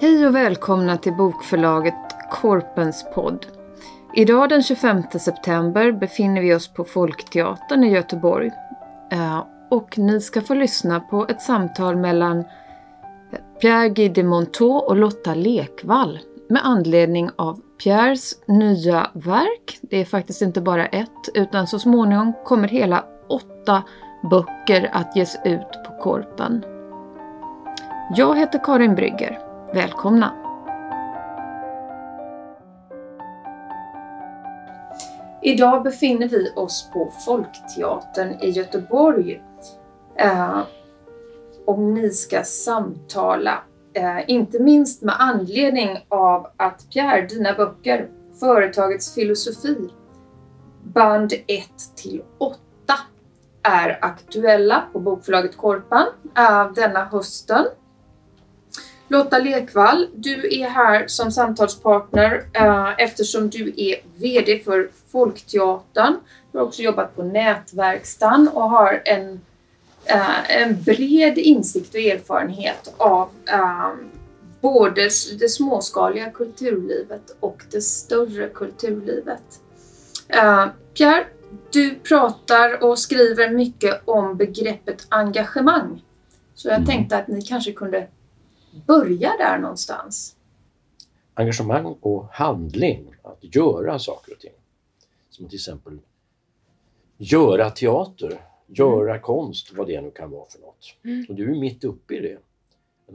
Hej och välkomna till bokförlaget Korpens podd. Idag den 25 september befinner vi oss på Folkteatern i Göteborg. Eh, och ni ska få lyssna på ett samtal mellan Pierre Guy de Montaut och Lotta Lekvall med anledning av Pierres nya verk. Det är faktiskt inte bara ett, utan så småningom kommer hela åtta böcker att ges ut på Korpen. Jag heter Karin Brygger. Välkomna! Idag befinner vi oss på Folkteatern i Göteborg. Eh, och ni ska samtala, eh, inte minst med anledning av att Pierre, dina böcker, Företagets filosofi, band 1 till 8 är aktuella på bokförlaget Korpan eh, denna hösten. Lotta Lekvall, du är här som samtalspartner eh, eftersom du är VD för Folkteatern. Du har också jobbat på Nätverkstan och har en, eh, en bred insikt och erfarenhet av eh, både det småskaliga kulturlivet och det större kulturlivet. Eh, Pierre, du pratar och skriver mycket om begreppet engagemang. Så jag mm. tänkte att ni kanske kunde börja där någonstans. Engagemang och handling, att göra saker och ting. Som till exempel göra teater, göra mm. konst, vad det nu kan vara för något. Mm. Och du är mitt uppe i det.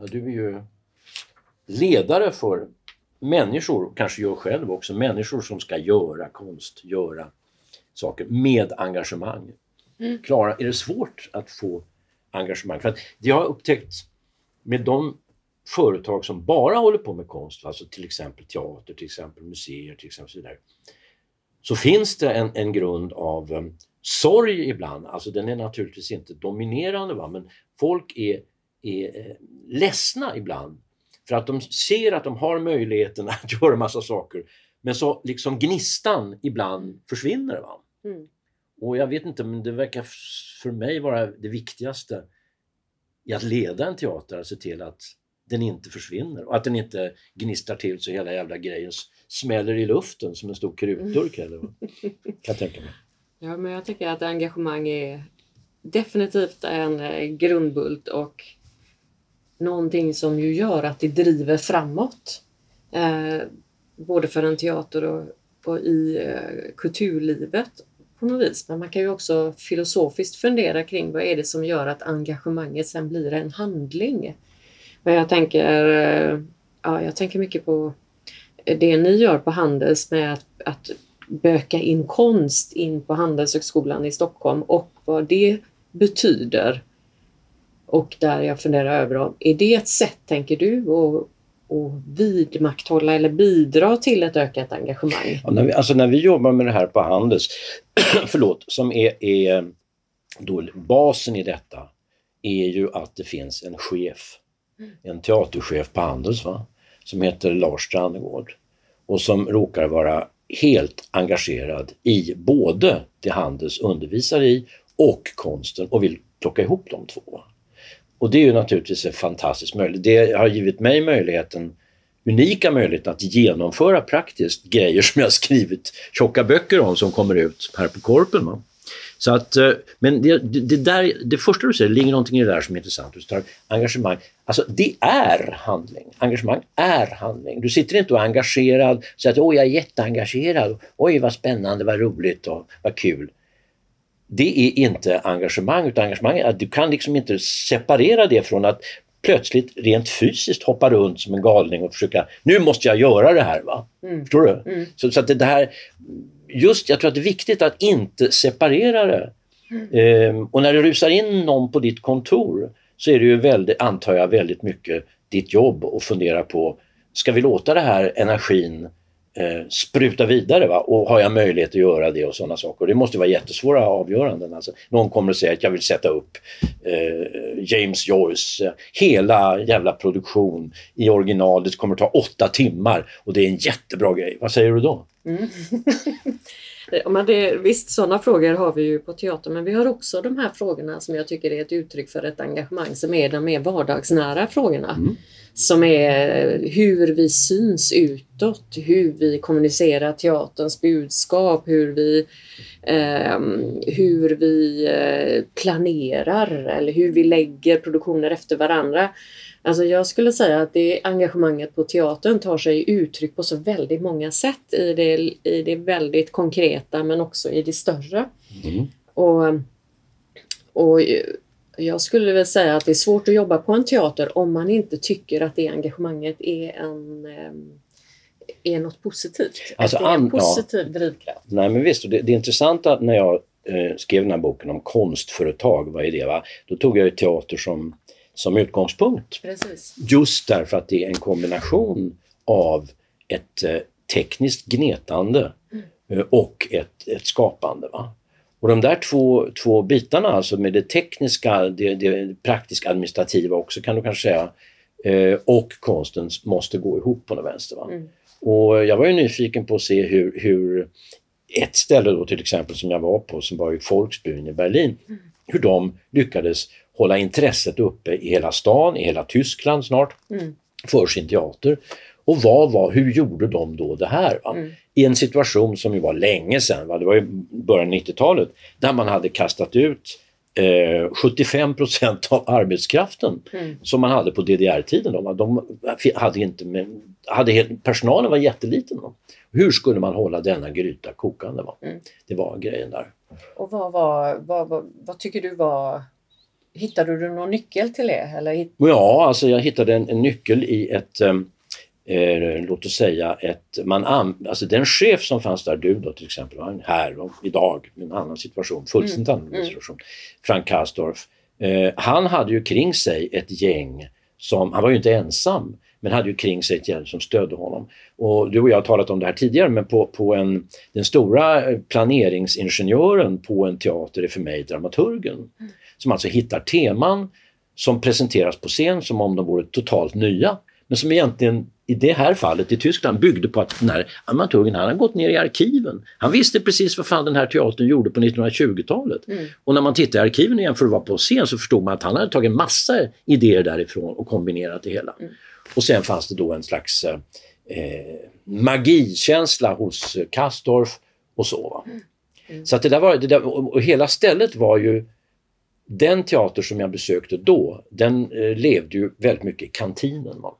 Du är ju ledare för människor, kanske jag själv också, människor som ska göra konst, göra saker med engagemang. Mm. Klara, är det svårt att få engagemang? För att det jag har upptäckt med de företag som bara håller på med konst, alltså till exempel teater, till exempel museer, till exempel så, vidare, så finns det en, en grund av um, sorg ibland. Alltså den är naturligtvis inte dominerande, va? men folk är, är eh, ledsna ibland för att de ser att de har möjligheten att göra massa saker men så liksom gnistan ibland försvinner. Va? Mm. Och jag vet inte, men det verkar för mig vara det viktigaste i att leda en teater, att se till att den inte försvinner och att den inte gnistrar till så hela jävla grejen smäller i luften som en stor krutdurk. Eller vad? Kan jag tänka mig. Ja, men jag tycker att engagemang är definitivt en eh, grundbult och någonting som ju gör att det driver framåt. Eh, både för en teater och, och i eh, kulturlivet på något vis. Men man kan ju också filosofiskt fundera kring vad är det som gör att engagemanget sen blir en handling. Men jag tänker, eh, ja, jag tänker mycket på det ni gör på Handels med att, att böka in konst in på Handelshögskolan i Stockholm och vad det betyder. Och där jag funderar över, är det ett sätt, tänker du, att och vidmakthålla eller bidra till ett ökat engagemang? Ja, när, vi, alltså när vi jobbar med det här på Handels, förlåt, som är, är då basen i detta, är ju att det finns en chef en teaterchef på Handels va? som heter Lars Strandegård och som råkar vara helt engagerad i både det Handels undervisar i och konsten och vill plocka ihop de två. Och det är ju naturligtvis en fantastisk möjlighet. Det har givit mig möjligheten, unika möjligheten att genomföra praktiskt grejer som jag skrivit tjocka böcker om som kommer ut här på Korpen. Va? Så att, eh, men det, det, där, det första du säger, det ligger någonting i det där som är intressant. Du tar engagemang. Alltså det är handling. Engagemang är handling. Du sitter inte och är engagerad och säger att Åh, jag är jätteengagerad. Oj, vad spännande, vad roligt och vad kul. Det är inte engagemang, utan engagemang är att du kan liksom inte separera det från att plötsligt rent fysiskt hoppa runt som en galning och försöka, nu måste jag göra det här. Va? Mm. Förstår du? Mm. Så, så, att det, det här just, jag tror att det är viktigt att inte separera det. Mm. Eh, och när det rusar in någon på ditt kontor så är det ju väldigt, antar jag, väldigt mycket ditt jobb att fundera på, ska vi låta den här energin eh, spruta vidare va? och har jag möjlighet att göra det och sådana saker. Det måste vara jättesvåra avgöranden. Alltså, någon kommer att säga att jag vill sätta upp eh, James Joyce, eh, hela jävla produktion i originalet kommer att ta åtta timmar och det är en jättebra grej. Vad säger du då? Mm. Men det, visst, sådana frågor har vi ju på teatern men vi har också de här frågorna som jag tycker är ett uttryck för ett engagemang som är de mer vardagsnära frågorna. Mm. Som är hur vi syns utåt, hur vi kommunicerar teaterns budskap, hur vi, eh, hur vi eh, planerar eller hur vi lägger produktioner efter varandra. Alltså jag skulle säga att det engagemanget på teatern tar sig uttryck på så väldigt många sätt i det, i det väldigt konkreta men också i det större. Mm. Och, och jag skulle väl säga att det är svårt att jobba på en teater om man inte tycker att det engagemanget är en ehm, är något positivt. Alltså, att det är en an- ja. positiv drivkraft. Nej men visst, det, det intressanta när jag eh, skrev den här boken om konstföretag, vad är det? Va? Då tog jag ju teater som, som utgångspunkt. Precis. Just därför att det är en kombination av ett eh, tekniskt gnetande eh, och ett, ett skapande. Va? Och de där två, två bitarna, alltså med det tekniska, det, det praktiska administrativa också kan du kanske säga, eh, och konsten måste gå ihop på något vänster. Va? Mm. Och jag var ju nyfiken på att se hur, hur ett ställe då till exempel som jag var på, som var i Volksbühne i Berlin, hur de lyckades hålla intresset uppe i hela stan, i hela Tyskland snart, Mm. för sin teater. Och vad var, hur gjorde de då det här? Mm. I en situation som ju var länge sedan, va? det var ju början av 90-talet, där man hade kastat ut eh, 75 procent av arbetskraften Mm. som man hade på DDR-tiden. va? De hade inte med, hade helt, personalen var jätteliten. Då. Hur skulle man hålla denna gryta kokande? Va? Mm. Det var grejen där. Och vad, var, vad, vad, vad tycker du var... Hittade du någon nyckel till det? Eller ja, alltså jag hittade en, en nyckel i ett, ehm, eh, låt oss säga, ett, man an, alltså den chef som fanns där, du då till exempel, var här och idag, en annan situation, fullständigt annorlunda mm. situation, Frank Kastorf, eh, han hade ju kring sig ett gäng som, han var ju inte ensam, men hade ju kring sig ett gäng som stödde honom. Och du och jag har talat om det här tidigare, men på, på en, den stora eh, planeringsingenjören på en teater är för mig dramaturgen. Som alltså hittar teman som presenteras på scen som om de vore totalt nya. Men som egentligen i det här fallet i Tyskland byggde på att den här dramaturgen han har gått ner i arkiven. Han visste precis vad fan den här teatern gjorde på 1920-talet. Mm. Och när man tittar i arkiven igen för att vara på scen så förstod man att han hade tagit massa idéer därifrån och kombinerat det hela. Mm. Och sen fanns det då en slags eh, magikänsla hos eh, Kastorf och så. Va? Mm. Så att det där var, det där, och hela stället var ju den teater som jag besökte då, den eh, levde ju väldigt mycket i kantinen. Va?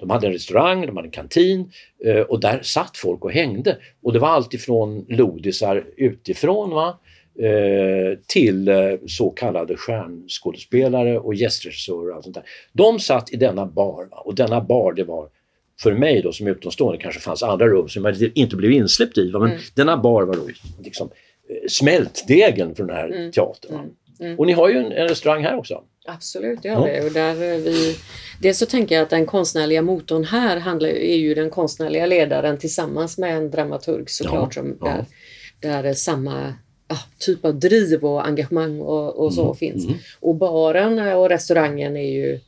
De hade en restaurang, de hade en kantin eh, och där satt folk och hängde. Och det var alltifrån lodisar utifrån va? Eh, till eh, så kallade stjärnskådespelare och gästregissörer och allt sånt där. De satt i denna bar va? och denna bar det var för mig då som utomstående kanske fanns andra rum som jag inte blev insläppt i. Va? Men Mm. denna bar var då liksom smältdegen för den här Mm. teatern. Mm. Mm. Och ni har ju en, en restaurang här också. Absolut, det Ja. har vi. Och där vi, dels så tänker jag att den konstnärliga motorn här handlar, är ju den konstnärliga ledaren tillsammans med en dramaturg såklart som ja. där, där är samma ja, typ av driv och engagemang och, och så Mm, finns. mm. Och baren och restaurangen är ju,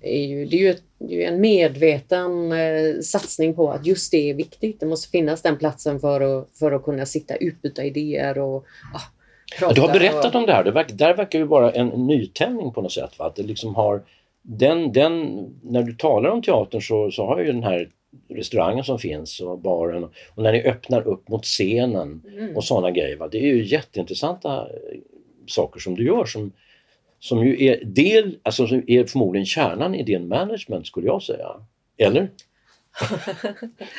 är ju, det är ju, ett, det är ju en medveten eh, satsning på att just det är viktigt. Det måste finnas den platsen för att, för att kunna sitta utbyta idéer och ja, Ja, prata. du har berättat och, om det här. Det verkar, där verkar ju vara en nytändning på något sätt. Va? Att det liksom har, den, den, när du talar om teatern så, så har ju den här restaurangen som finns och baren och när ni öppnar upp mot scenen Mm. och sådana grejer. Va? Det är ju jätteintressanta eh, saker som du gör som, som ju är del, alltså som är förmodligen kärnan i din management skulle jag säga. Eller?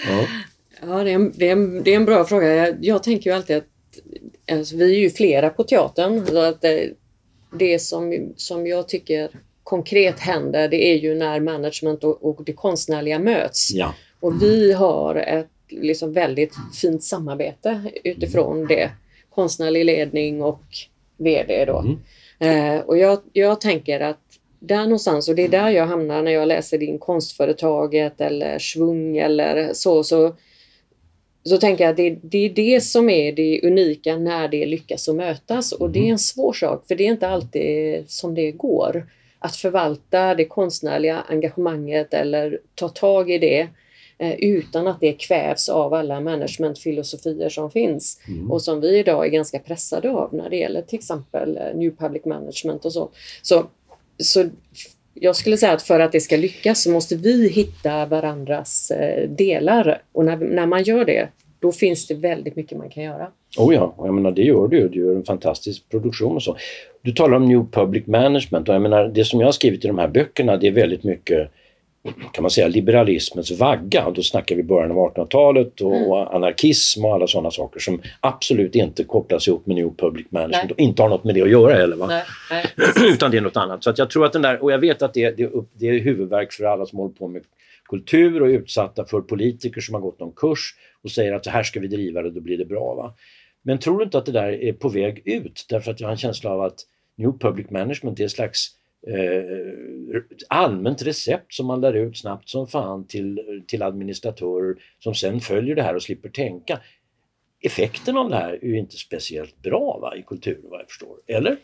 Ja. Ja, det är, en, det, är en, det är en bra fråga. Jag, jag tänker ju alltid att alltså, vi är ju flera på teatern. Så att det, det som, som jag tycker konkret händer det är ju när management och, och det konstnärliga möts. ja. Och vi har ett liksom väldigt fint samarbete utifrån det. Konstnärlig ledning och VD då. Mm. Eh, och jag, jag tänker att där någonstans, och det är där jag hamnar när jag läser din Konstföretaget eller Svung eller så, så, så tänker jag att det, det är det som är det unika när det lyckas att mötas. Och det är en svår sak, för det är inte alltid som det går. Att förvalta det konstnärliga engagemanget eller ta tag i det eh, utan att det kvävs av alla managementfilosofier som finns Mm. och som vi idag är ganska pressade av när det gäller till exempel eh, New Public Management och så. Så, så jag skulle säga att för att det ska lyckas så måste vi hitta varandras eh, delar och när, när man gör det då finns det väldigt mycket man kan göra. Oh ja, jag menar det gör du. Du gör en fantastisk produktion och så. Du talar om New Public Management och jag menar det som jag har skrivit i de här böckerna det är väldigt mycket kan man säga liberalismens vagga. Då snackar vi början av 1800-talet och Mm. anarkism och alla sådana saker som absolut inte kopplas ihop med New Public Management Nej. och inte har något med det att göra heller. Va? Nej, nej. Utan det är något annat. Så jag tror att den där, och jag vet att det, det, det är huvudverk för alla som håller på med kultur och är utsatta för politiker som har gått någon kurs och säger att så här ska vi driva det, då blir det bra. Va? Men tror du inte att det där är på väg ut? Därför att jag har en känsla av att New Public Management är ett slags eh, allmänt recept som man lär ut snabbt som fan till, till administratörer som sen följer det här och slipper tänka. Effekten av det här är ju inte speciellt bra va, i kulturen vad jag förstår. Eller?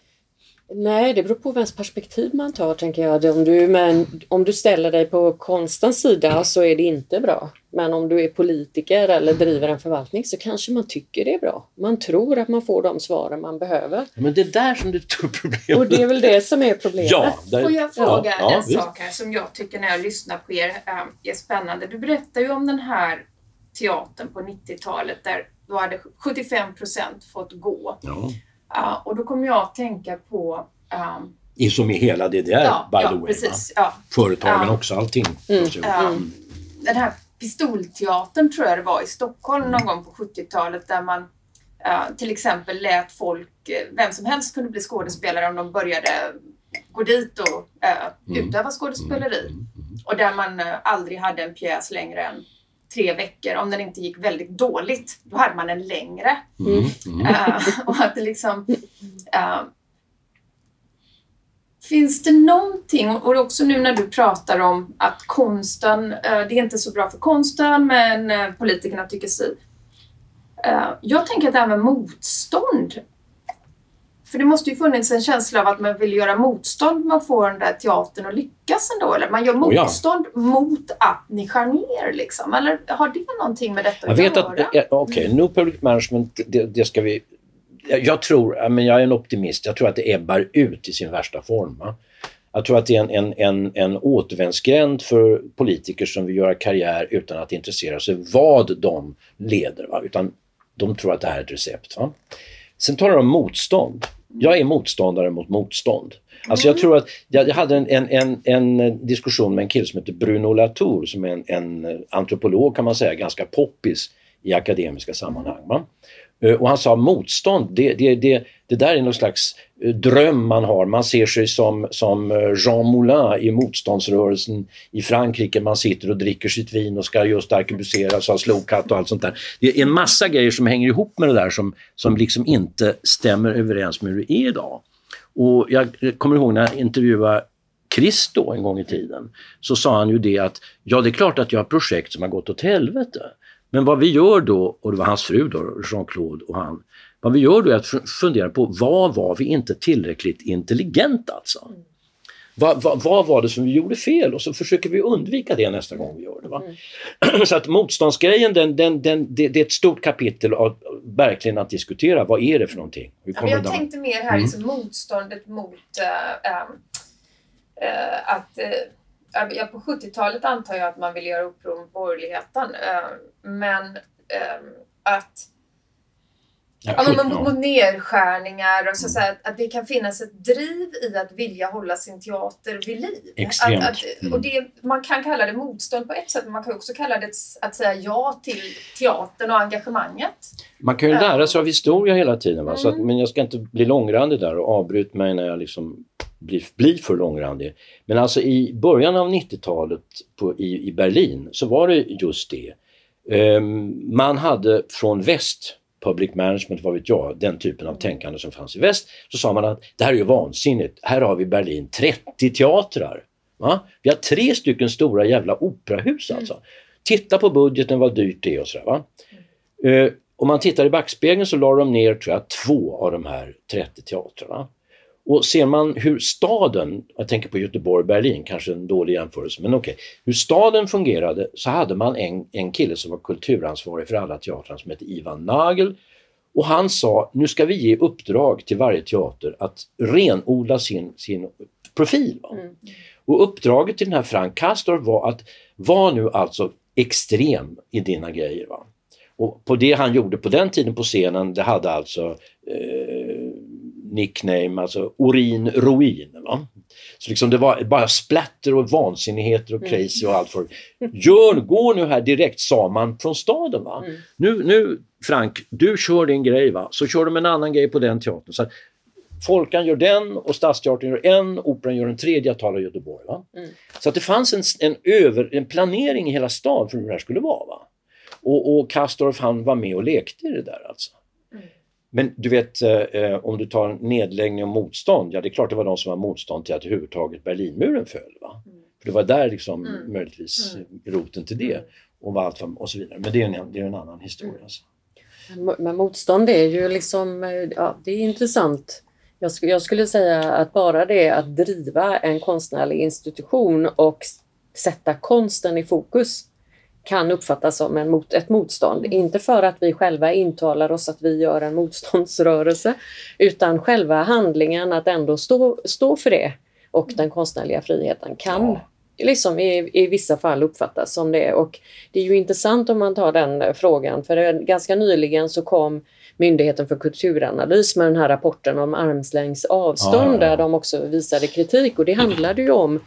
Nej, det beror på vems perspektiv man tar tänker jag. Om du, men, om du ställer dig på konstens sida så är det inte bra. Men om du är politiker eller driver en förvaltning så kanske man tycker det är bra. Man tror att man får de svaren man behöver. Men det är där som det är ett stort problem. Och det är väl det som är problemet. Ja, där, Får jag fråga ja, ja, en visst. sak här som jag tycker när jag lyssnar på er ähm, är spännande. Du berättar ju om den här teatern på 90-talet där då hade 75 procent fått gå. Ja. Ja, och då kommer jag att tänka på ähm, I- Som i hela DDR, ja, by ja, the way. precis. Ja? Företagen Ja. också, allting. Mm, ja. mm. Den här pistolteatern tror jag det var i Stockholm någon gång på 70-talet där man äh, till exempel lät folk, eh, vem som helst kunde bli skådespelare om de började gå dit och Mm. utöva skådespeleri. Mm, mm. Och där man eh, aldrig hade en pjäs längre än tre veckor. Om den inte gick väldigt dåligt, då hade man en längre. Mm, mm. Eh, och att det liksom... eh, finns det någonting, och också nu när du pratar om att konsten, eh, det är inte så bra för konsten men eh, politikerna tycker si. Eh, jag tänker att det här med motstånd för det måste ju funnits en känsla av att man vill göra motstånd man får den där teatern att lyckas ändå. Eller man gör Oh ja. motstånd mot att ni skär ner liksom. Eller har det någonting med detta Jag att vet göra? att, ja, okej, New Public Management, det, det ska vi... Jag, tror, men jag är en optimist, jag tror att det ebbar ut i sin värsta form. Va? Jag tror att det är en, en, en, en återvändsgränd för politiker som vill göra karriär utan att intressera sig vad de leder. Va? Utan de tror att det här är ett recept. Va? Sen talar de om motstånd. Jag är motståndare mot motstånd. Alltså jag tror att, jag hade en, en, en, en diskussion med en kille som heter Bruno Latour som är en, en antropolog kan man säga, ganska poppis i akademiska sammanhang. Va? Eh, och han sa motstånd, det, det, det, det där är någon slags eh, dröm man har. Man ser sig som, som eh, Jean Moulin i motståndsrörelsen i Frankrike. Man sitter och dricker sitt vin och ska just arkebuseras och ha slowcut och allt sånt där. Det är en massa grejer som hänger ihop med det där som, som liksom inte stämmer överens med hur det är idag. Och jag kommer ihåg när jag intervjuade Christo en gång i tiden, så sa han ju det att ja, det är klart att jag har projekt som har gått åt helvete. Men vad vi gör då, och det var hans fru då, Jean-Claude och han, vad vi gör då är att fundera på vad var vi inte tillräckligt intelligent alltså? Vad, vad, vad var det som vi gjorde fel? Och så försöker vi undvika det nästa gång vi gör det. Va? Så att motståndsgrejen, den, den, den, det, det är ett stort kapitel av verkligen att diskutera. Vad är det för någonting? Hur Ja, jag tänkte mer här Mm. liksom motståndet mot äh, äh, att äh, ja, på 70-talet antar jag att man ville göra uppror mot borgerligheten. Äh, men ähm, att Ja, ja, men mot, mot nedskärningar och så, så här, att, det kan finnas ett driv i att vilja hålla sin teater vid liv. Extremt. Att, att, Mm. och det, man kan kalla det motstånd på ett sätt, men man kan också kalla det att säga ja till teatern och engagemanget. Man kan ju lära sig av historia hela tiden. Va? Så att, Mm. men jag ska inte bli långrandig där och avbryta mig när jag liksom blir, blir för långrandig. Men alltså i början av 90-talet på, i, i Berlin så var det just det. Ehm, man hade från väst, public management, vad vet jag, den typen av tänkande som fanns i väst, så sa man att det här är ju vansinnigt. Här har vi i Berlin 30 teatrar. Va? Vi har tre stycken stora jävla operahus alltså. Titta på budgeten vad dyrt det är och sådär. Va? Eh, om man tittar i backspegeln så la de ner tror jag, två av de här 30 teatrarna. Och ser man hur staden, jag tänker på Göteborg, Berlin, kanske en dålig jämförelse, men okej. Okay, hur staden fungerade så hade man en, en kille som var kulturansvarig för alla teatrar som hette Ivan Nagel. Och han sa, nu ska vi ge uppdrag till varje teater att renodla sin, sin profil. Mm. Och uppdraget till den här Frank Castor var att vara nu alltså extrem i dina grejer. Va? Och på det han gjorde på den tiden på scenen, det hade alltså eh, nickname, alltså Urin Ruin. Va? Så liksom det var bara splatter och vansinnigheter och mm. crazy och allt för Gör, gå nu här direkt, sa man från staden. Va? Mm. Nu, nu Frank, du kör din grej, va? så kör de en annan grej på den teatern. Så Folkan gör den och Stadsteatern gör en, Operan gör en tredje, jag talar Göteborg. Va? Mm. Så att det fanns en, en, över, en planering i hela stan för hur det här skulle vara. Va? Och, och Kastorf han var med och lekte i det där alltså. Men du vet, eh, om du tar nedläggning och motstånd, ja det är klart det var de som var motstånd till att överhuvudtaget Berlinmuren föll. Va? Mm. För det var där liksom mm. möjligtvis mm. roten till det och, allt, och så vidare. Men det är en, det är en annan historia. Mm. Alltså. Men motstånd är ju liksom, ja det är intressant. Jag skulle, jag skulle säga att bara det att driva en konstnärlig institution och sätta konsten i fokus kan uppfattas som en mot, ett motstånd. Mm. Inte för att vi själva intalar oss att vi gör en motståndsrörelse utan själva handlingen att ändå stå, stå för det och den konstnärliga friheten kan ja. liksom i, i vissa fall uppfattas som det. Och det är ju intressant om man tar den frågan för ganska nyligen så kom Myndigheten för kulturanalys med den här rapporten om armslängds avstånd ja, ja, där de också visade kritik och det handlade ju om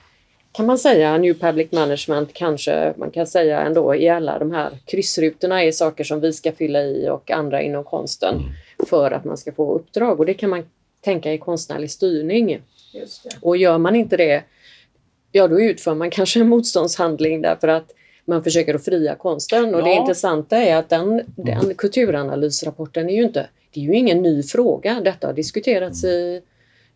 kan man säga, New Public Management kanske man kan säga ändå i alla de här kryssrutorna är saker som vi ska fylla i och andra inom konsten mm. för att man ska få uppdrag och det kan man tänka i konstnärlig styrning. Och gör man inte det, ja då utför man kanske en motståndshandling därför att man försöker att fria konsten. Och ja. det intressanta är att den, den kulturanalysrapporten är ju inte, det är ju ingen ny fråga. Detta har diskuterats i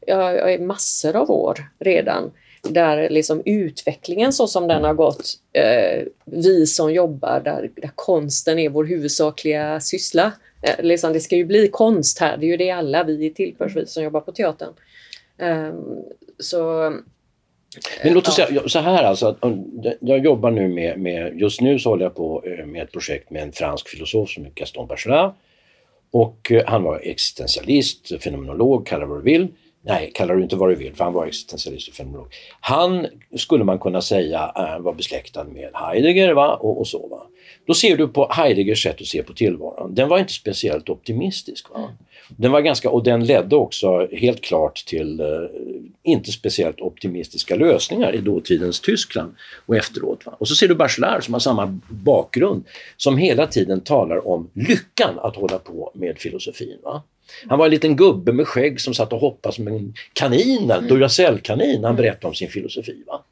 ja, massor av år redan. Där liksom utvecklingen så som den har gått, eh, vi som jobbar där, där konsten är vår huvudsakliga syssla. Eh, liksom det ska ju bli konst här, det är ju det alla vi tillförs, vi som jobbar på teatern. Eh, så men låt oss ja. säga så här alltså, att jag jobbar nu med, med, just nu så håller jag på eh, med ett projekt med en fransk filosof som heter Gaston Bachelard. Och eh, han var existentialist, fenomenolog, kalla vad du vill. Nej, kalla det inte vad du vill, för han var existentialist och fenomenolog. Han skulle man kunna säga äh, var besläktad med Heidegger va? Och, och, så. Va? Då ser du på Heideggers sätt att se på tillvaron. Den var inte speciellt optimistisk. Va? Mm. Den var ganska, och den ledde också helt klart till eh, inte speciellt optimistiska lösningar i dåtidens Tyskland och efteråt. Va? Och så ser du Bachelard som har samma bakgrund, som hela tiden talar om lyckan att hålla på med filosofin. Va? Han var en liten gubbe med skägg som satt och hoppade som en kanin, mm. Duracell-kanin, han berättade om sin filosofi. Va?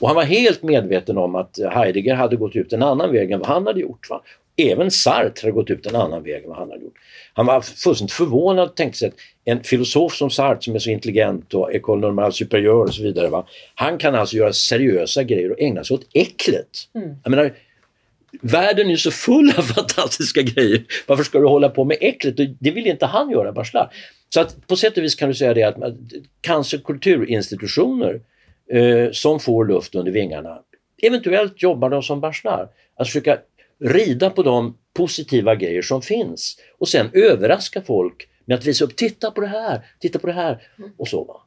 Och han var helt medveten om att Heidegger hade gått ut en annan väg än vad han hade gjort. Va? Även Sartre hade gått ut en annan väg än vad han hade gjort. Han var fullständigt förvånad och tänkte sig att en filosof som Sartre som är så intelligent och École Normale Supérieure och så vidare. Va? Han kan alltså göra seriösa grejer och ägna sig åt äcklet. Mm. Jag menar, världen är så full av fantastiska grejer. Varför ska du hålla på med äcklet? Det vill inte han göra, Bachelard. Så att på sätt och vis kan du säga det att kanske kulturinstitutioner eh, som får luft under vingarna, eventuellt jobbar de som Bachelard. Att försöka rida på de positiva grejer som finns och sen överraska folk med att visa upp, titta på det här, titta på det här och så. Va?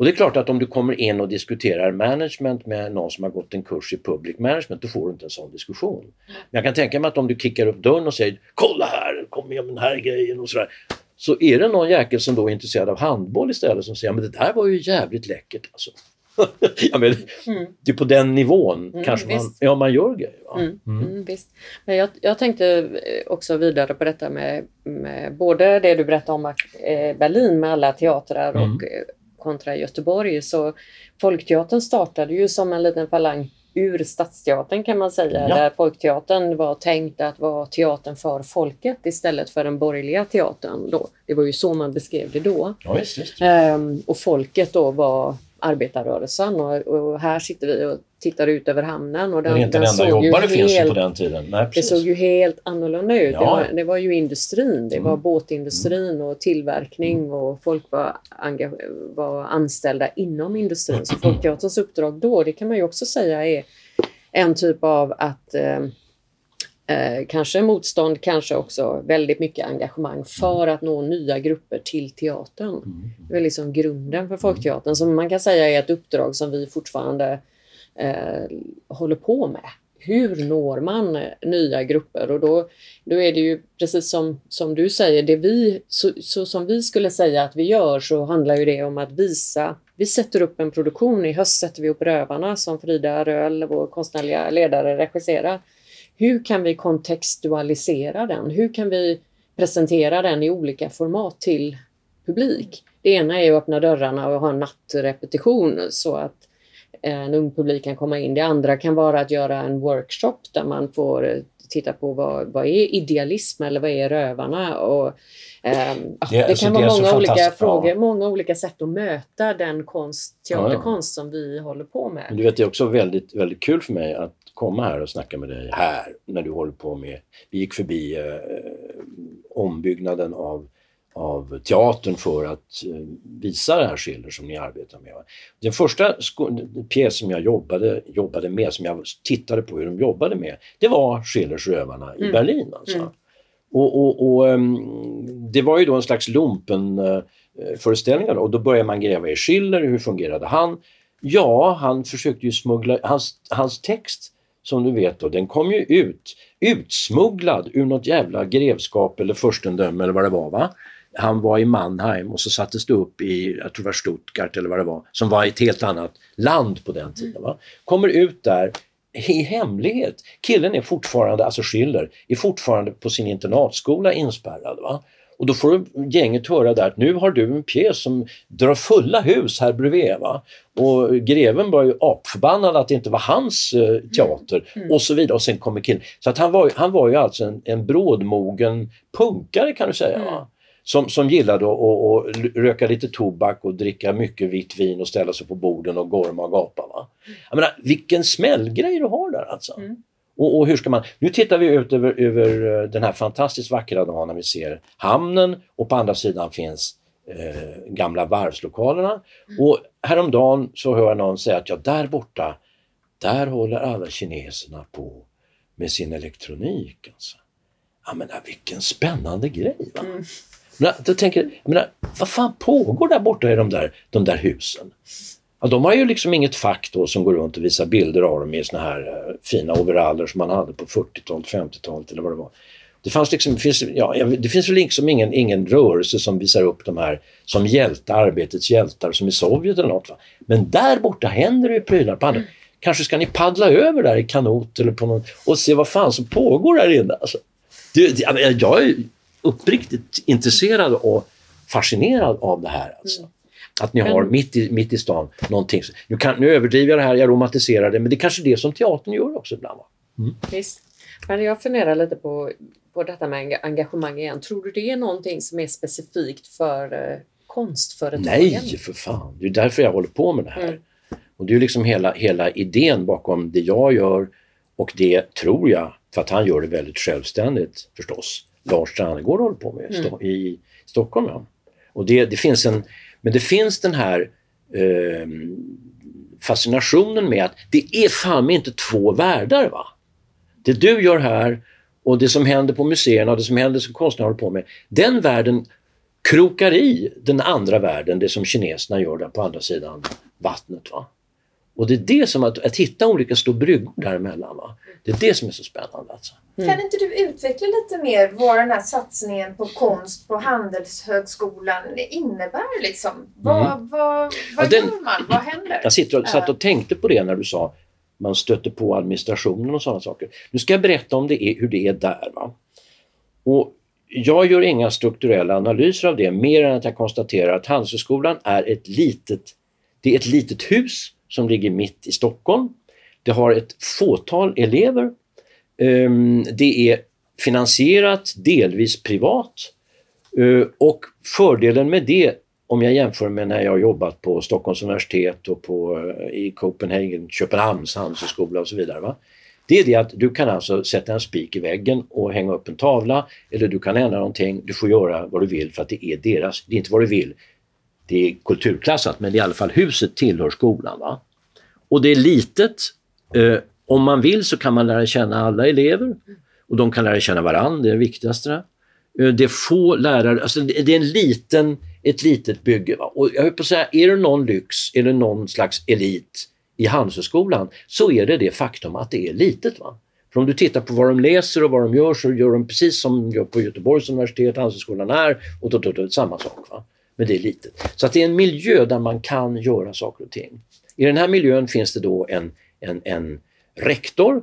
Och det är klart att om du kommer in och diskuterar management med någon som har gått en kurs i public management, då får du inte en sån diskussion. Men jag kan tänka mig att om du kickar upp dörren och säger ”Kolla här, kom med den här grejen” och sådär. Så är det någon jäkel som då är intresserad av handboll istället som säger ”Men det där var ju jävligt läckert alltså” ja, men, mm. Det är på den nivån mm, kanske man, ja, man gör grejer. Mm, mm, mm. visst. Men jag, jag tänkte också vidare på detta med, med både det du berättade om eh, Berlin med alla teatrar och mm. eh, kontra Göteborg. Så Folkteatern startade ju som en liten falang ur Stadsteatern kan man säga, ja. där Folkteatern var tänkt att vara teatern för folket istället för den borgerliga teatern. Då. Det var ju så man beskrev det då. Ja, just, just. Ehm, och folket då var arbetarrörelsen och, och, här sitter vi och tittar ut över hamnen. Och den, det är inte den enda jobbare finns helt, på den tiden. Nej, det såg ju helt annorlunda ut. Ja. Det, var, det, var, ju industrin, det var mm. båtindustrin och tillverkning mm. och folk var, var anställda inom industrin. Så Folkteaterns uppdrag då, det kan man ju också säga är en typ av att eh, Eh, kanske motstånd, kanske också väldigt mycket engagemang för att nå nya grupper till teatern. Mm. Det är liksom grunden för Folkteatern som man kan säga är ett uppdrag som vi fortfarande eh, håller på med. Hur når man nya grupper? Och då, då är det ju precis som, som du säger, det vi, så, så som vi skulle säga att vi gör så handlar ju det om att visa vi sätter upp en produktion. I höst sätter vi upp Rövarna som Frida Röhl, vår konstnärliga ledare, regisserar hur kan vi kontextualisera den? Hur kan vi presentera den i olika format till publik? Det ena är att öppna dörrarna och ha en nattrepetition så att eh, en ung publik kan komma in. Det andra kan vara att göra en workshop där man får eh, titta på vad, vad är idealism eller vad är rövarna? Och, det, det, kan vara många olika frågor, ja. många olika sätt att möta den konst, teaterkonst ja, ja. som vi håller på med. Du vet, det är också väldigt, väldigt kul för mig att komma här och snacka med dig här när du håller på med... Vi gick förbi eh, ombyggnaden av, av teatern för att eh, visa det här Schiller som ni arbetar med. Den första pjäs som jag jobbade, jobbade med, som jag tittade på hur de jobbade med, det var Schillers Rövarna i mm. Berlin. Alltså. Mm. Och, och, och ehm, det var ju då en slags lumpenföreställningar. Eh, och då började man gräva i Schiller, hur fungerade han? Ja, han försökte ju smuggla, hans, hans text som du vet då, den kom ju ut utsmugglad ur något jävla grevskap eller furstendöme eller vad det var. Va? Han var i Mannheim och så sattes det upp i, jag tror det var Stuttgart eller vad det var, som var ett helt annat land på den tiden. Va? Kommer ut där i hemlighet. Killen är fortfarande, alltså Schiller, är fortfarande på sin internatskola inspärrad. Va? Och då får gänget höra där att nu har du en pjäs som drar fulla hus här bredvid. Va? Och greven var ju apförbannad att det inte var hans eh, teater mm. Mm. och så vidare. Och sen kommer killen. Så att han, var, han var ju alltså en, en brådmogen punkare kan du säga. Mm. Som, som gillade att och, och röka lite tobak och dricka mycket vitt vin och ställa sig på borden och gorma och gapa. Va? Jag menar, vilken smällgrej du har där alltså. Mm. Och, och, hur ska man... Nu tittar vi ut över, över eh, den här fantastiskt vackra dagen när vi ser hamnen och på andra sidan finns eh, gamla varvslokalerna. Mm. Och häromdagen så hör jag någon säga att ja, där borta, där håller alla kineserna på med sin elektronik. Alltså. Jag menar, vilken spännande grej! Va? Mm. Men, då tänker jag, menar, vad fan pågår där borta i de där, de där husen? Ja, de har ju liksom inget fack då som går runt och visar bilder av dem i såna här eh, fina overaller som man hade på 40-talet, 50-talet eller vad det var. Det, fanns liksom, finns, ja, det finns väl liksom ingen, ingen rörelse som visar upp de här som hjältar, arbetets hjältar som i Sovjet eller något. Va? Men där borta händer det ju prylar på andra. Kanske ska ni paddla över där i kanot eller på någon, och se vad fan som pågår där inne. Alltså, det, det, jag uppriktigt intresserad och fascinerad av det här. Alltså. Att ni har mitt i, mitt i stan någonting. Nu, kan, nu överdriver jag det här, jag romantiserar det, men det är kanske det som teatern gör också ibland. Va? Mm. Visst. Men jag funderar lite på, på detta med engagemang igen. Tror du det är någonting som är specifikt för eh, konstföretagen? Nej, för fan. Det är därför jag håller på med det här. Mm. Och det är liksom hela, hela idén bakom det jag gör och det tror jag, för att han gör det väldigt självständigt förstås, Lars Strandegård håller på med mm. i Stockholm. Ja. Och det, det finns en men det finns den här eh, fascinationen med att det är fan inte två världar. va? Det du gör här och det som händer på museerna och det som händer som konstnärer håller på med. Den världen krokar i den andra världen, det som kineserna gör där på andra sidan vattnet. Va? Och det är det som att, att hitta olika små bryggor däremellan. Va? Det är det som är så spännande. Alltså. Mm. Kan inte du utveckla lite mer vad den här satsningen på konst på Handelshögskolan innebär? Liksom? Vad, mm. vad, vad ja, den, gör man? Vad händer? Jag sitter och, satt och tänkte på det när du sa man stöter på administrationen och sådana saker. Nu ska jag berätta om det är, hur det är där. Va? Och jag gör inga strukturella analyser av det mer än att jag konstaterar att Handelshögskolan är ett litet, det är ett litet hus som ligger mitt i Stockholm. Det har ett fåtal elever. Ehm, det är finansierat delvis privat. Eh, och fördelen med det om jag jämför med när jag jobbat på Stockholms universitet och på, eh, i Copenhagen, Köpenhamns handelshögskola och så vidare. Va? Det är det att du kan alltså sätta en spik i väggen och hänga upp en tavla eller du kan ändra någonting. Du får göra vad du vill för att det är deras, det är inte vad du vill. Det är kulturklassat men i alla fall huset tillhör skolan. Va? Och det är litet. Eh, om man vill så kan man lära känna alla elever och de kan lära känna varandra, det är det viktigaste. Eh, det är få lärare, alltså det är en liten, ett litet bygge. Va? Och jag höll på att säga, är det någon lyx, är det någon slags elit i Handelshögskolan så är det det faktum att det är litet. Va? För om du tittar på vad de läser och vad de gör så gör de precis som de gör på Göteborgs universitet, Handelshögskolan är och då, då, då, samma sak. Va? Men det är litet. Så att det är en miljö där man kan göra saker och ting. I den här miljön finns det då en, en, en rektor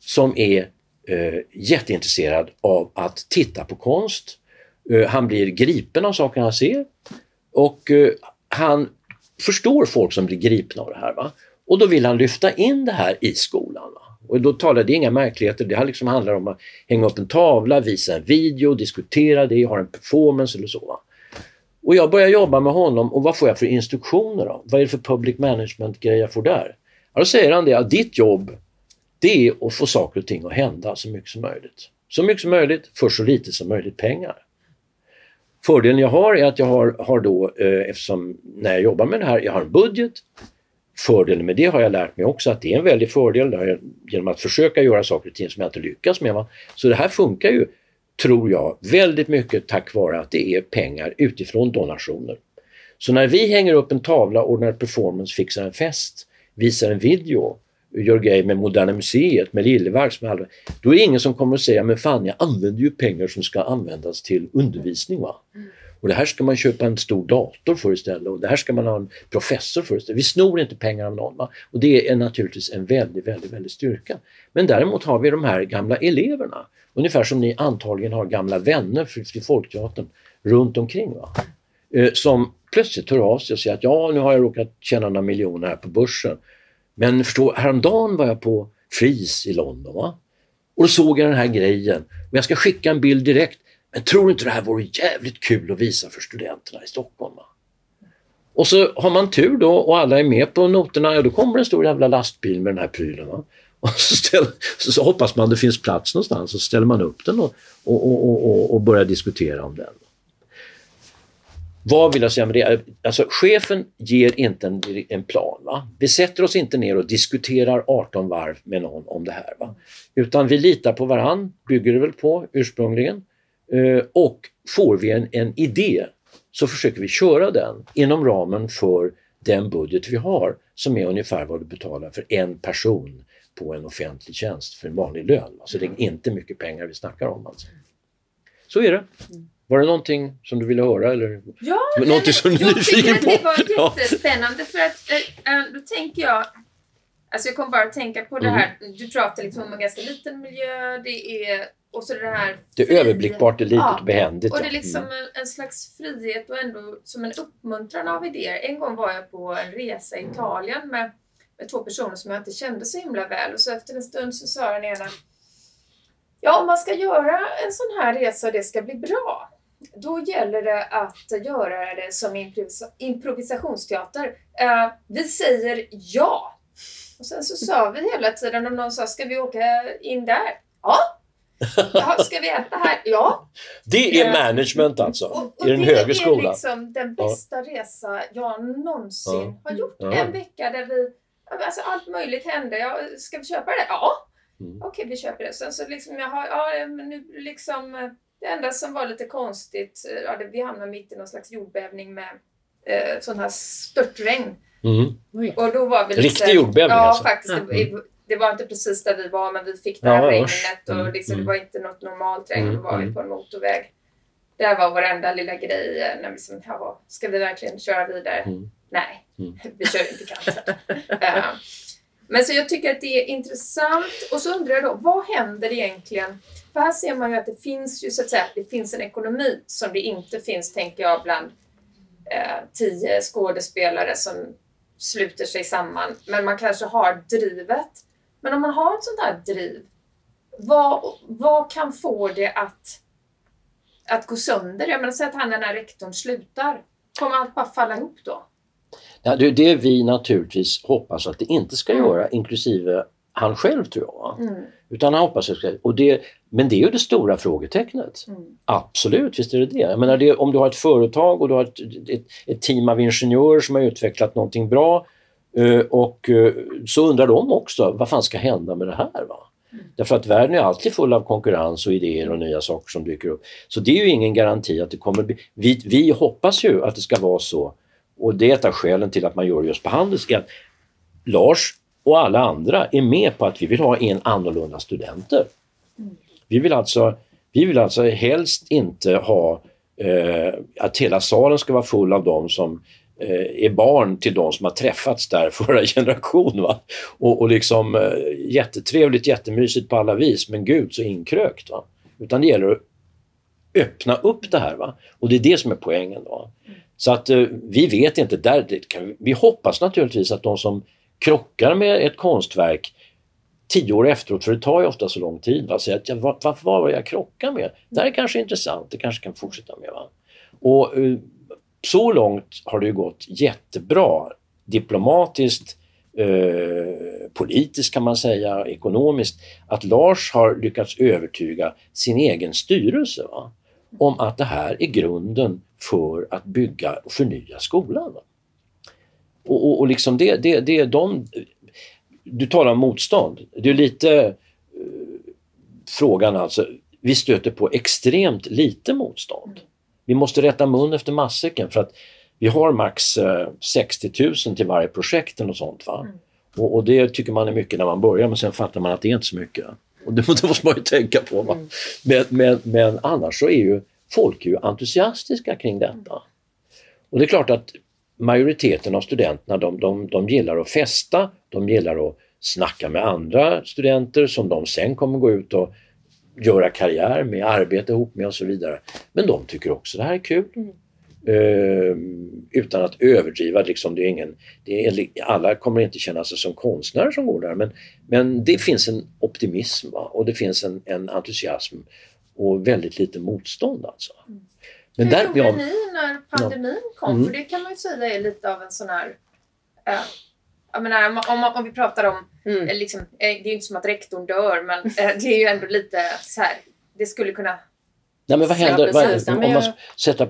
som är eh, jätteintresserad av att titta på konst. Eh, han blir gripen av saker han ser och eh, han förstår folk som blir gripna av det här. Va? Och då vill han lyfta in det här i skolan. Va? Och då talar det inga märkligheter, det här liksom handlar om att hänga upp en tavla, visa en video, diskutera det, ha en performance eller så. Va? Och jag börjar jobba med honom och vad får jag för instruktioner då? Vad är det för public management-grej jag får där? Ja, då säger han det att ditt jobb det är att få saker och ting att hända så mycket som möjligt. Så mycket som möjligt för så lite som möjligt pengar. Fördelen jag har är att jag har, har då, eh, eftersom när jag jobbar med det här, jag har en budget. Fördelen med det har jag lärt mig också att det är en väldig fördel jag, genom att försöka göra saker och ting som jag inte lyckas med. Va? Så det här funkar ju, tror jag, väldigt mycket tack vare att det är pengar utifrån donationer. Så när vi hänger upp en tavla, ordnar performance, fixar en fest, visar en video, gör grejer med Moderna Museet, med Liljevalchs, med alla. Då är det ingen som kommer att säga, men fan jag använder ju pengar som ska användas till undervisning. Va? Mm. Och det här ska man köpa en stor dator för istället och det här ska man ha en professor för istället. Vi snor inte pengar av någon. Va? Och det är naturligtvis en väldigt, väldigt, väldigt styrka. Men däremot har vi de här gamla eleverna. Ungefär som ni antagligen har gamla vänner för Folkteatern runt omkring. Va? Eh, som plötsligt hör av sig och säger att ja, nu har jag råkat tjäna några miljoner här på börsen men förstå, häromdagen var jag på Fris i London va? och då såg jag den här grejen och jag ska skicka en bild direkt. Men tror du inte det här vore jävligt kul att visa för studenterna i Stockholm? Va? Och så har man tur då och alla är med på noterna, ja då kommer en stor jävla lastbil med den här prylen. Va? Och så, ställ, så, så, hoppas man det finns plats någonstans och så ställer man upp den och, och, och, och, och börjar diskutera om den. Vad vill jag säga med det? Alltså, chefen ger inte en, en plan. Va? Vi sätter oss inte ner och diskuterar 18 varv med någon om det här. Va? Utan vi litar på varann, bygger det väl på ursprungligen. Eh, och får vi en, en idé så försöker vi köra den inom ramen för den budget vi har som är ungefär vad du betalar för en person på en offentlig tjänst för en vanlig lön. Så det är inte mycket pengar vi snackar om. Alltså. Så är det. Var det någonting som du ville höra? Eller? Ja, någonting som du är nyfiken på? Det var jättespännande för att äh, då tänker jag Alltså jag kommer bara att tänka på det mm. här, du pratar liksom om en ganska liten miljö, det är och så det här Det är överblickbart, det är litet ja. och behändigt. Och det är liksom mm. en, en, slags frihet och ändå som en uppmuntran av idéer. En gång var jag på en resa i Italien med, med två personer som jag inte kände så himla väl och så efter en stund så sa den ena Ja, om man ska göra en sån här resa och det ska bli bra, då gäller det att göra det som improvisa improvisationsteater. Uh, vi säger ja. Och sen så sa vi hela tiden om någon sa, ska vi åka in där? Ja. Jaha, ska vi äta här? Ja. Det är uh, management alltså, och, och i den högre skolan. Det är liksom den bästa ja. resa jag någonsin ja. har gjort. Ja. En vecka där vi, alltså allt möjligt hände. Ja, ska vi köpa det? Ja. Mm. Okej, vi köper det. Sen så liksom, jag har, ja, nu liksom det enda som var lite konstigt, eh, ja, vi hamnade mitt i någon slags jordbävning med eh, sån här störtregn. Mm. Och då var vi lite, Riktig jordbävning Ja, alltså. faktiskt. Mm. Det, det, var inte precis där vi var, men vi fick det här ja, regnet och mm. liksom, det mm. var inte något normalt regn. Mm. Då var vi mm. på en motorväg. Det var vår enda lilla grej. Eh, när vi liksom, ja, ska vi verkligen köra vidare? Nej, vi kör inte uh, men så jag tycker att det är intressant. Och så undrar jag då, vad händer egentligen för här ser man ju att det finns ju så att säga, det finns en ekonomi som det inte finns, tänker jag, bland eh, tio skådespelare som sluter sig samman. Men man kanske har drivet. Men om man har ett sånt här driv, vad, vad kan få det att, att gå sönder? Jag menar, säg att han den här rektorn slutar. Kommer allt bara falla ihop då? Ja, det är det vi naturligtvis hoppas att det inte ska Mm. göra, inklusive han själv tror jag. Mm. Utan han hoppas att det och det, men det är ju det stora frågetecknet. Mm. Absolut, visst är det det. Jag menar, det, om du har ett företag och du har ett, ett, ett team av ingenjörer som har utvecklat någonting bra och eh, så undrar de också vad fan ska hända med det här? Va? Mm. Därför att världen är alltid full av konkurrens och idéer och nya saker som dyker upp. Så det är ju ingen garanti att det kommer bli... Vi, vi hoppas ju att det ska vara så och det är ett av skälen till att man gör just på Handels är att Lars och alla andra är med på att vi vill ha en annorlunda studenter. Mm. Vi vill alltså, vi vill alltså helst inte ha eh, att hela salen ska vara full av dem som eh, Eh, är barn till de som har träffats där förra generation. Va? Och, och liksom eh, jättetrevligt, jättemysigt på alla vis, men gud så inkrökt. Va? Utan det gäller att öppna upp det här. Va? Och det är det som är poängen. Va? Så att eh, vi vet inte, där, det kan, vi hoppas naturligtvis att de som krockar med ett konstverk tio år efteråt, för det tar ju ofta så lång tid, va? säger att ja, vad, vad var jag krockar med? Det här är kanske intressant, det kanske kan fortsätta med. Va? Och eh, så långt har det ju gått jättebra diplomatiskt, eh, politiskt kan man säga, ekonomiskt, att Lars har lyckats övertyga sin egen styrelse va? om att det här är grunden för att bygga och förnya skolan. Va? Och, och, och liksom det, det, det är de... Du talar om motstånd. Det är lite eh, frågan alltså. Vi stöter på extremt lite motstånd. Vi måste rätta mun efter matsäcken för att vi har max eh, 60 000 till varje projekt och sånt. Va? Mm. Och, och det tycker man är mycket när man börjar men sen fattar man att det är inte så mycket. Och det, det måste man ju tänka på. Va? Mm. Men, men, men annars så är ju folk är ju entusiastiska kring detta. Och det är klart att majoriteten av studenterna de, de, de gillar att festa, de gillar att snacka med andra studenter som de sen kommer gå ut och göra karriär med, arbeta ihop med och så vidare. Men de tycker också det här är kul. Mm. Eh, utan att överdriva, liksom, det är ingen, det är, alla kommer inte känna sig som konstnärer som går där men, men det finns en optimism va? och det finns en, en entusiasm och väldigt lite motstånd alltså. Men Hur där, gjorde ja, ni när pandemin kom? Mm. För det kan man ju säga är lite av en sån här... eh, jag menar, om, om, om vi pratar om... Mm. eh, Liksom, eh, det är ju inte som att rektorn dör, men eh, det är ju ändå lite så här... Det skulle kunna... nej, men vad Ja, händer? vad. Ja, om man sätter,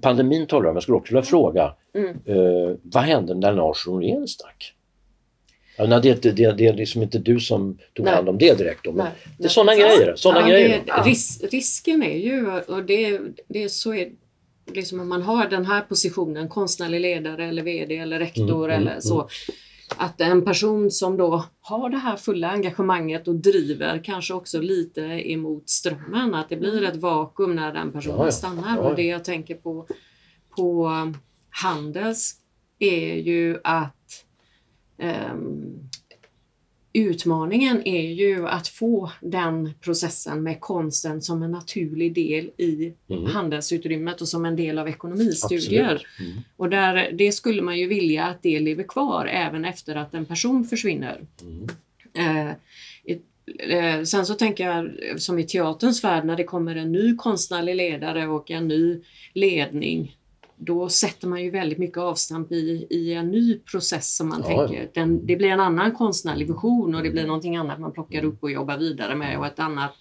pandemin talar jag om, jag skulle också vilja fråga Mm. eh, vad hände när Lars Norén stack? Ja, det, det, det, det är liksom inte du som tog Nej. hand om det direkt då, men Nej. det är sådana grejer. Såna Ja, grejer. det, ris, risken är ju, och det, det är så är liksom om man har den här positionen, konstnärlig ledare eller VD eller rektor Mm, mm, eller så, att en person som då har det här fulla engagemanget och driver kanske också lite emot strömmen, att det blir ett vakuum när den personen Ja, ja. stannar. Ja. Och det jag tänker på, på um, Handels är ju att ehm, Utmaningen är ju att få den processen med konsten som en naturlig del i Mm. handelsutrymmet och som en del av ekonomistudier. Mm. Och där, det skulle man ju vilja att det lever kvar även efter att en person försvinner. Mm. Eh, i- eh, sen så tänker jag som i teaterns värld när det kommer en ny konstnärlig ledare och en ny ledning då sätter man ju väldigt mycket avstamp i, i en ny process som man Ja, tänker. Den, det blir en annan konstnärlig vision och det blir någonting annat man plockar upp och jobbar vidare med och ett annat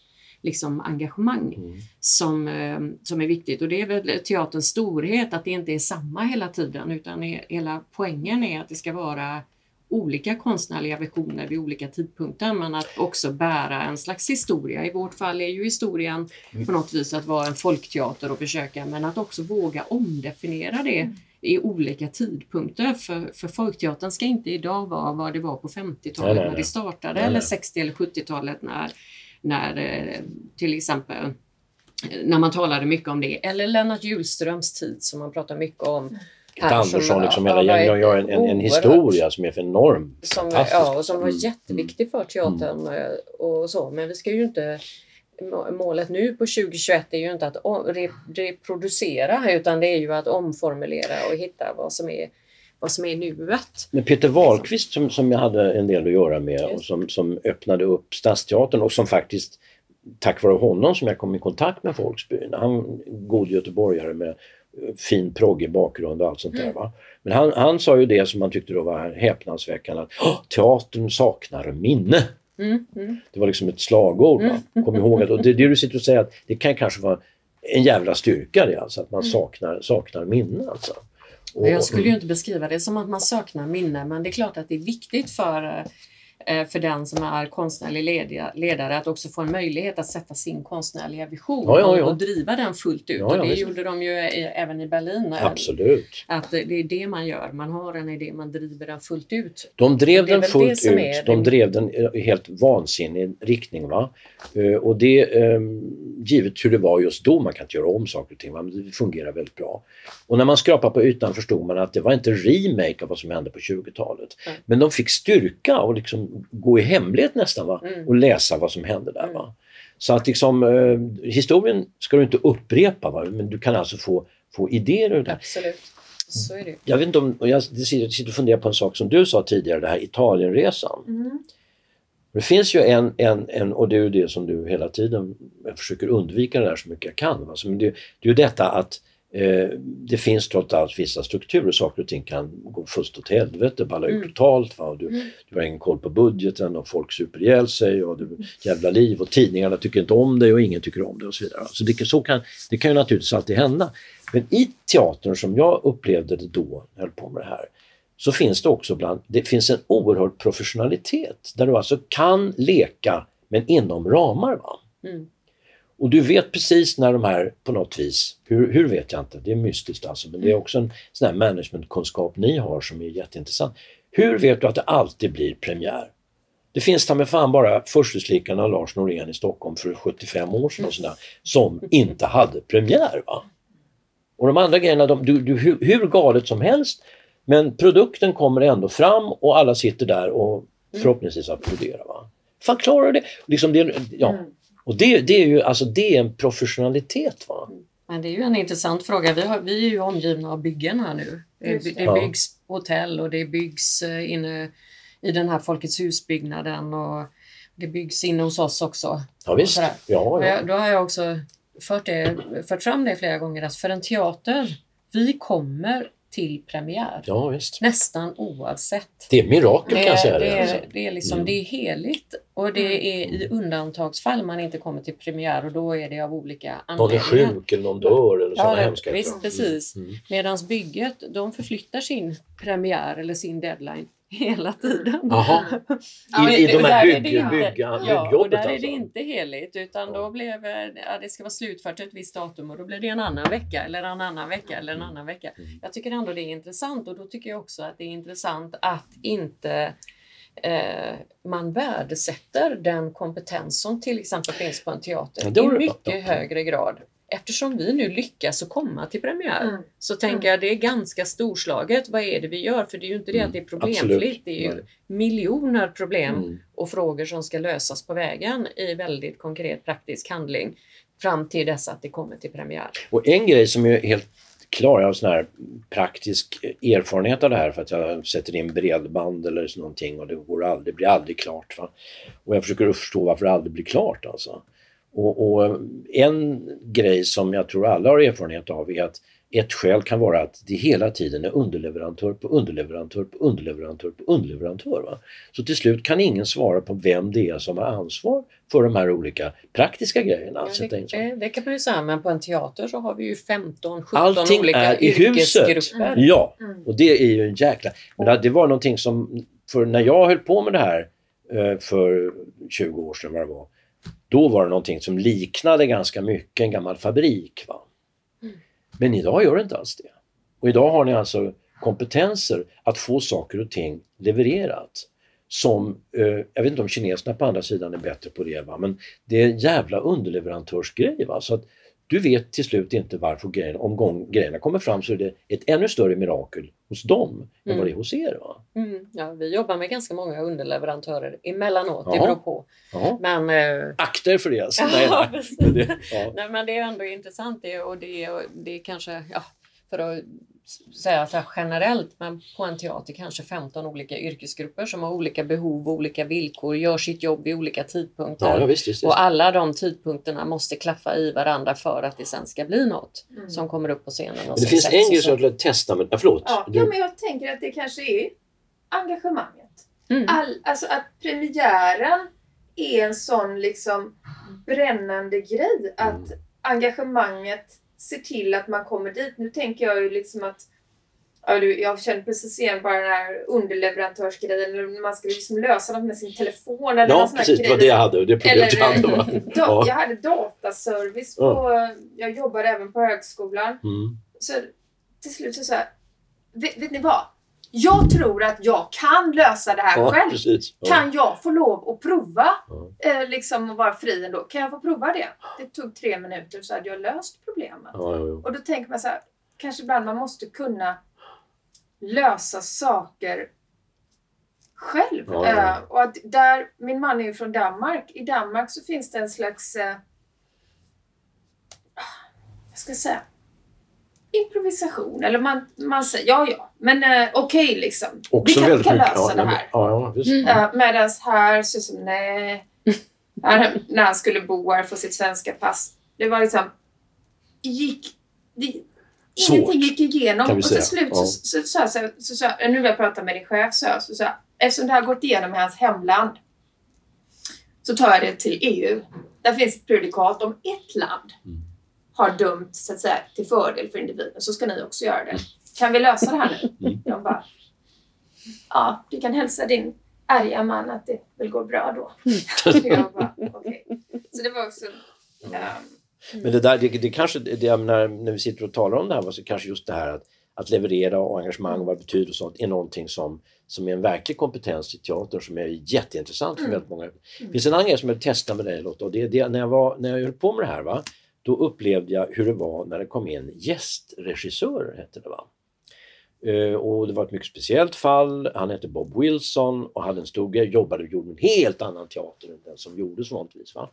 liksom, engagemang Mm. som, eh, som är viktigt. Och det är väl teaterns storhet att det inte är samma hela tiden utan hela poängen är att det ska vara olika konstnärliga visioner vid olika tidpunkter men att också bära en slags historia. I vårt fall är ju historien på något vis att vara en folkteater och försöka men att också våga omdefiniera det i olika tidpunkter. För, för folkteatern ska inte idag vara vad det var på 50-talet Nej, nej, när det startade eller nej. 60 eller 70-talet när, när eh, till exempel eh, när man talade mycket om det. Eller Lennart Hjulströms tid som man pratar mycket om. Här, Andersson, som- liksom ja, hela, var jag, jag, en, en, en historia som är för enorm. som, ja, och som var Mm. jätteviktig för teatern eh, och så. Men vi ska ju inte må- Målet nu på 2021 är ju inte att reproducera utan det är ju att omformulera och hitta vad som är, vad som är nuet. Men Peter Wahlqvist som, som jag hade en del att göra med och som, som öppnade upp Stadsteatern och som faktiskt tack vare honom som jag kom i kontakt med Folksbyn. Han god göteborgare med fin proggig bakgrund och allt sånt där. Va? Men han, han sa ju det som man tyckte då var häpnadsväckande att "Åh, teatern saknar minne. Mm, mm. Det var liksom ett slagord. Va? Kom ihåg att, och det, det du sitter och säger att det kan kanske vara en jävla styrka det alltså, att man saknar, saknar minne alltså. Och- Jag skulle ju inte beskriva det som att man saknar minne, men det är klart att det är viktigt för, eh, för den som är konstnärlig ledare att också få en möjlighet att sätta sin konstnärliga vision Ja, ja, ja. Och, driva den fullt ut. Och det visst. gjorde de ju i, även i Berlin. eh, Absolut. Att det är det man gör. Man har en idé, man driver den fullt ut. De drev den fullt ut, de drev den i helt vansinnig riktning. Va? Eh, Och det, eh, givet hur det var just då, man kan inte göra om saker och ting, va? men det fungerar väldigt bra. Och när man skrapade på ytan förstod man att det var inte remake av vad som hände på 20-talet. Nej. Men de fick styrka och liksom gå i hemlighet nästan va? Mm. och läsa vad som hände där. Va? Så att liksom, eh, historien ska du inte upprepa, va? men du kan alltså få, få idéer ur det. Absolut. Så är det. Jag vet inte om, och jag sitter och funderar på en sak som du sa tidigare, det här Italienresan. Mm. Det finns ju en, en, en, och det är ju det som du hela tiden, jag försöker undvika det där så mycket jag kan. Va? Så, Men det, det är ju detta att det finns trots allt vissa strukturer, saker och ting kan gå först åt helvete, balla ut Mm. totalt. Va? Du, Mm. du har ingen koll på budgeten och folk super ihjäl sig och du, jävla liv och tidningarna tycker inte om dig och ingen tycker om dig och så vidare. Så det, kan- så kan, det kan ju naturligtvis alltid hända. Men i teatern som jag upplevde det då, när jag höll på med det här, så finns det också bland, det finns en oerhörd professionalitet där du alltså kan leka men inom ramar. Va? Mm. Och du vet precis när de här på något vis, hur, hur vet jag inte, det är mystiskt alltså, men det är också en sån här managementkunskap ni har som är jätteintressant. Hur vet du att det alltid blir premiär? Det finns ta med fan bara Försteslickarna och Lars Norén i Stockholm för 75 år sedan och sådär, som inte hade premiär. Va? Och de andra grejerna, de, du, du, hur, hur galet som helst, men produkten kommer ändå fram och alla sitter där och förhoppningsvis applåderar. Va? Fan klarar du det? Liksom det ja. Mm. Och det, det är ju alltså, det är en professionalitet. Va? Men det är ju en intressant fråga. Vi, har, vi är ju omgivna av byggen här nu. Det, det. Ja. byggs hotell och det byggs eh, inne i den här Folkets husbyggnaden och det byggs inne hos oss också. Ja, visst. Ja, ja. jag, då har jag också fört, det, fört fram det flera gånger att för en teater, vi kommer till premiär. ja, visst. Nästan oavsett. Det är mirakel kan jag är, säga. det, Det, alltså. är, det, är liksom, Mm. det är heligt och det är i undantagsfall man inte kommer till premiär och då är det av olika Någon är anledningar. sjuk eller någon dör eller sådana Ja, hemska visst, precis. Mm. Medan bygget, de förflyttar sin premiär eller sin deadline hela tiden. Jaha. Ja, I, I de här bygg, det inte- bygg, Ja, byggjobbet där är alltså? det inte heligt utan då blev ja, det ska vara slutfört till ett visst datum och då blir det en annan vecka eller en annan vecka eller en annan vecka. Mm. Jag tycker ändå det är intressant och då tycker jag också att det är intressant att inte eh, man värdesätter den kompetens som till exempel finns på en teater Ja, i mycket högre grad. Eftersom vi nu lyckas att komma till premiär Mm. så tänker jag det är ganska storslaget. Vad är det vi gör? För det är ju inte det att det är Mm, absolut. problemfritt. Det är ju Nej. miljoner problem Mm. och frågor som ska lösas på vägen i väldigt konkret praktisk handling fram till dess att det kommer till premiär. Och en grej som är helt klar, jag har sån här praktisk erfarenhet av det här för att jag sätter in bredband eller så någonting och det går aldrig, blir aldrig klart. Va? Och jag försöker förstå varför det aldrig blir klart alltså. Och, och en grej som jag tror alla har erfarenhet av är att ett skäl kan vara att det hela tiden är underleverantör på underleverantör på underleverantör på underleverantör. Va? Så till slut kan ingen svara på vem det är som har ansvar för de här olika praktiska grejerna. Ja, det, eh, det kan man ju säga, men på en teater så har vi ju 15-17 Allting olika är i huset. yrkesgrupper. Ja, Mm. och det är ju en jäkla... Men det- det var någonting som, för när jag höll på med det här eh, för 20 år sedan vad det var, då var det någonting som liknade ganska mycket en gammal fabrik. Va? Mm. Men idag gör det inte alls det. Och idag har ni alltså kompetenser att få saker och ting levererat. Som, eh, jag vet inte om kineserna på andra sidan är bättre på det, va? men det är en jävla underleverantörsgrej. Va? Så att du vet till slut inte varför grejerna, om gång, grejerna kommer fram så är det ett ännu större mirakel hos dem än vad det är hos er. Va? Mm, ja, vi jobbar med ganska många underleverantörer emellanåt, det Ja. beror på. Ja. Men, eh, Akta er för det alltså. Ja, Nej, nej. Men det, ja. nej, men det är ändå intressant det, och det, och det är kanske, ja, för att säga så generellt, men på en teater kanske 15 olika yrkesgrupper som har olika behov och olika villkor, gör sitt jobb vid olika tidpunkter. Ja, ja, visst, visst. Och alla de tidpunkterna måste klaffa i varandra för att det sen ska bli något Mm. som kommer upp på scenen. Och det finns en grej som jag vill testa, men ja, förlåt. Ja, Du- ja, men jag tänker att det kanske är engagemanget. Mm. All, alltså att premiären är en sån liksom brännande grej. Att Mm. engagemanget ser till att man kommer dit. Nu tänker jag ju liksom att Ja, du, jag känner precis igen bara den här underleverantörsgrejen. Eller man ska liksom lösa något med sin telefon. Eller Ja, precis. Det var det jag hade. Det problemet jag hade. Eller, Va? Ja. Jag hade dataservice på... Ja. Jag jobbade även på högskolan. Mm. Så till slut så sa jag, vet, vet ni vad? Jag tror att jag kan lösa det här Ja, själv. precis. Ja. Kan jag få lov att prova Ja. eh, liksom att vara fri ändå? Kan jag få prova det? Det tog tre minuter så hade jag löst problemet. Och då tänker man så här, kanske ibland man måste kunna lösa saker själv. Eh, och att där, min man är ju från Danmark. I Danmark så finns det en slags, eh, jag ska säga, improvisation. Eller man, man säger, ja ja, men eh, okej liksom. Också vi kan, väldigt kan mycket- lösa ja, det här. Ja, ja. Mm. Uh, Medan här så som nej. Här, när han skulle bo här få sitt svenska pass. Det var liksom, gick, det, Svårt, ingenting gick igenom. vi Och till slut så, så, så, så, så, så, så, nu vill jag prata med din chef, så, så, så, eftersom det har gått igenom i hans hemland så tar jag det till EU. Där finns ett prejudikat om ett land Mm. Har dömt så att säga, till fördel för individen så ska ni också göra det. Kan vi lösa det här nu? Mm. Jag bara, ja, du kan hälsa din arga man att det väl går bra då. Så jag bara, okej. Så det var också... ehm, Men det där, det, det kanske, det, jag menar, när vi sitter och talar om det här, så kanske just det här att, att leverera och engagemang och vad det betyder och sånt är någonting som, som är en verklig kompetens i teatern som är jätteintressant för Mm. väldigt många. Det finns en annan grej som jag vill testa med dig Lotta och det är det, när jag, var, när jag höll på med det här va, då upplevde jag hur det var när det kom in gästregissörer, hette det va. Eh, och det var ett mycket speciellt fall. Han hette Bob Wilson och hade en stor grej, jobbade och gjorde en helt annan teater än den som gjordes vanligtvis. Va?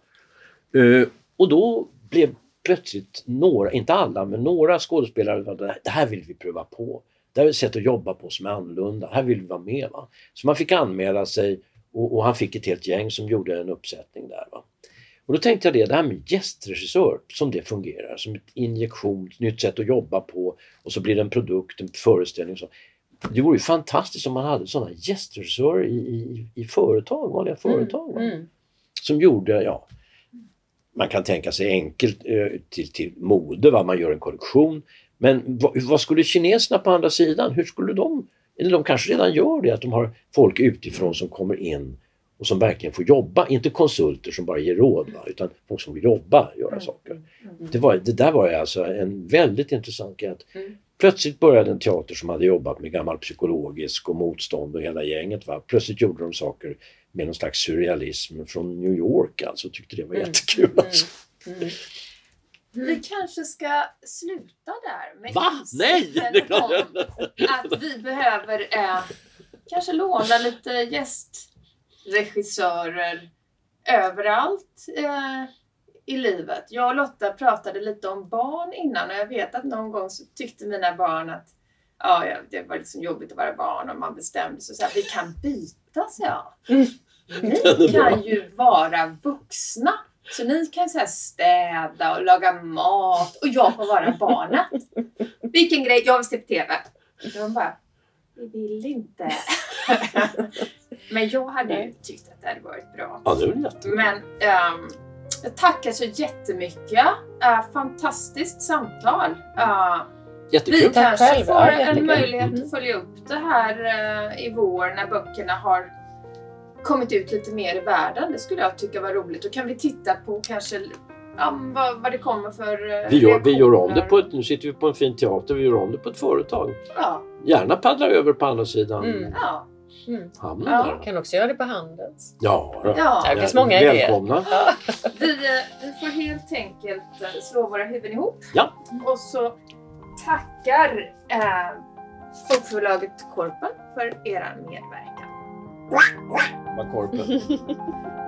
Eh, och då blev plötsligt några, inte alla, men några skådespelare, det här vill vi pröva på. Det här är ett sätt att jobba på som är annorlunda. Här vill vi vara med. Va? Så man fick anmäla sig och, och han fick ett helt gäng som gjorde en uppsättning där. Va? Och då tänkte jag det, det här med gästregissör, som det fungerar, som ett injektion, ett nytt sätt att jobba på och så blir det en produkt, en föreställning. Och så. Det vore ju fantastiskt om man hade sådana gästregissörer i, i, i företag, vanliga företag. Va? Mm. som gjorde, ja, man kan tänka sig enkelt eh, till, till mode, va? man gör en kollektion. Men vad, vad skulle kineserna på andra sidan, hur skulle de, eller de kanske redan gör det, att de har folk utifrån som kommer in och som verkligen får jobba, inte konsulter som bara ger råd, va? utan folk som vill jobba, göra saker. mm. Det, var, det där var alltså en väldigt intressant grej. att Mm. Plötsligt började en teater som hade jobbat med gammal psykologisk och motstånd och hela gänget. Va? Plötsligt gjorde de saker med någon slags surrealism från New York alltså. Tyckte det var Mm. jättekul. Alltså. Mm. Vi kanske ska sluta där med Va? Nej! Om att vi behöver eh, kanske låna lite gästregissörer överallt eh, i livet. Jag och Lotta pratade lite om barn innan och jag vet att någon gång så tyckte mina barn att ja, det var liksom jobbigt att vara barn och man bestämde sig så här, vi kan byta, sa jag. Mm. Ni kan ju vara vuxna. Så ni kan så städa och laga mat och jag får vara barnet. Vilken grej, jag vill se på TV. De bara, vi vill inte. Men jag hade ju tyckt att det hade varit bra. Ja, det var jättebra. Men ehm, jag tackar så jättemycket. Uh, fantastiskt samtal. Uh, vi Jättekul. Tack kanske själv, får ja, en jättekul. möjlighet Mm. att följa upp det här eh, i vår när böckerna har kommit ut lite mer i världen. Det skulle jag tycka var roligt. Då kan vi titta på kanske ja, vad, vad det kommer för Vi gör, vi gör om det på ett, nu sitter vi på en fin teater, vi gör om det på ett företag. Ja, Gärna paddla över på andra sidan Mm. ja, Mm. hamnen Ja. Kan också göra det på Handels. Ja, då. ja. Det finns många idéer. Välkomna. Vi, eh, vi får helt enkelt eh, slå våra huvuden ihop. Ja. Och så tackar eh, Bokförlaget Korpen för er medverkan. Vad korpen.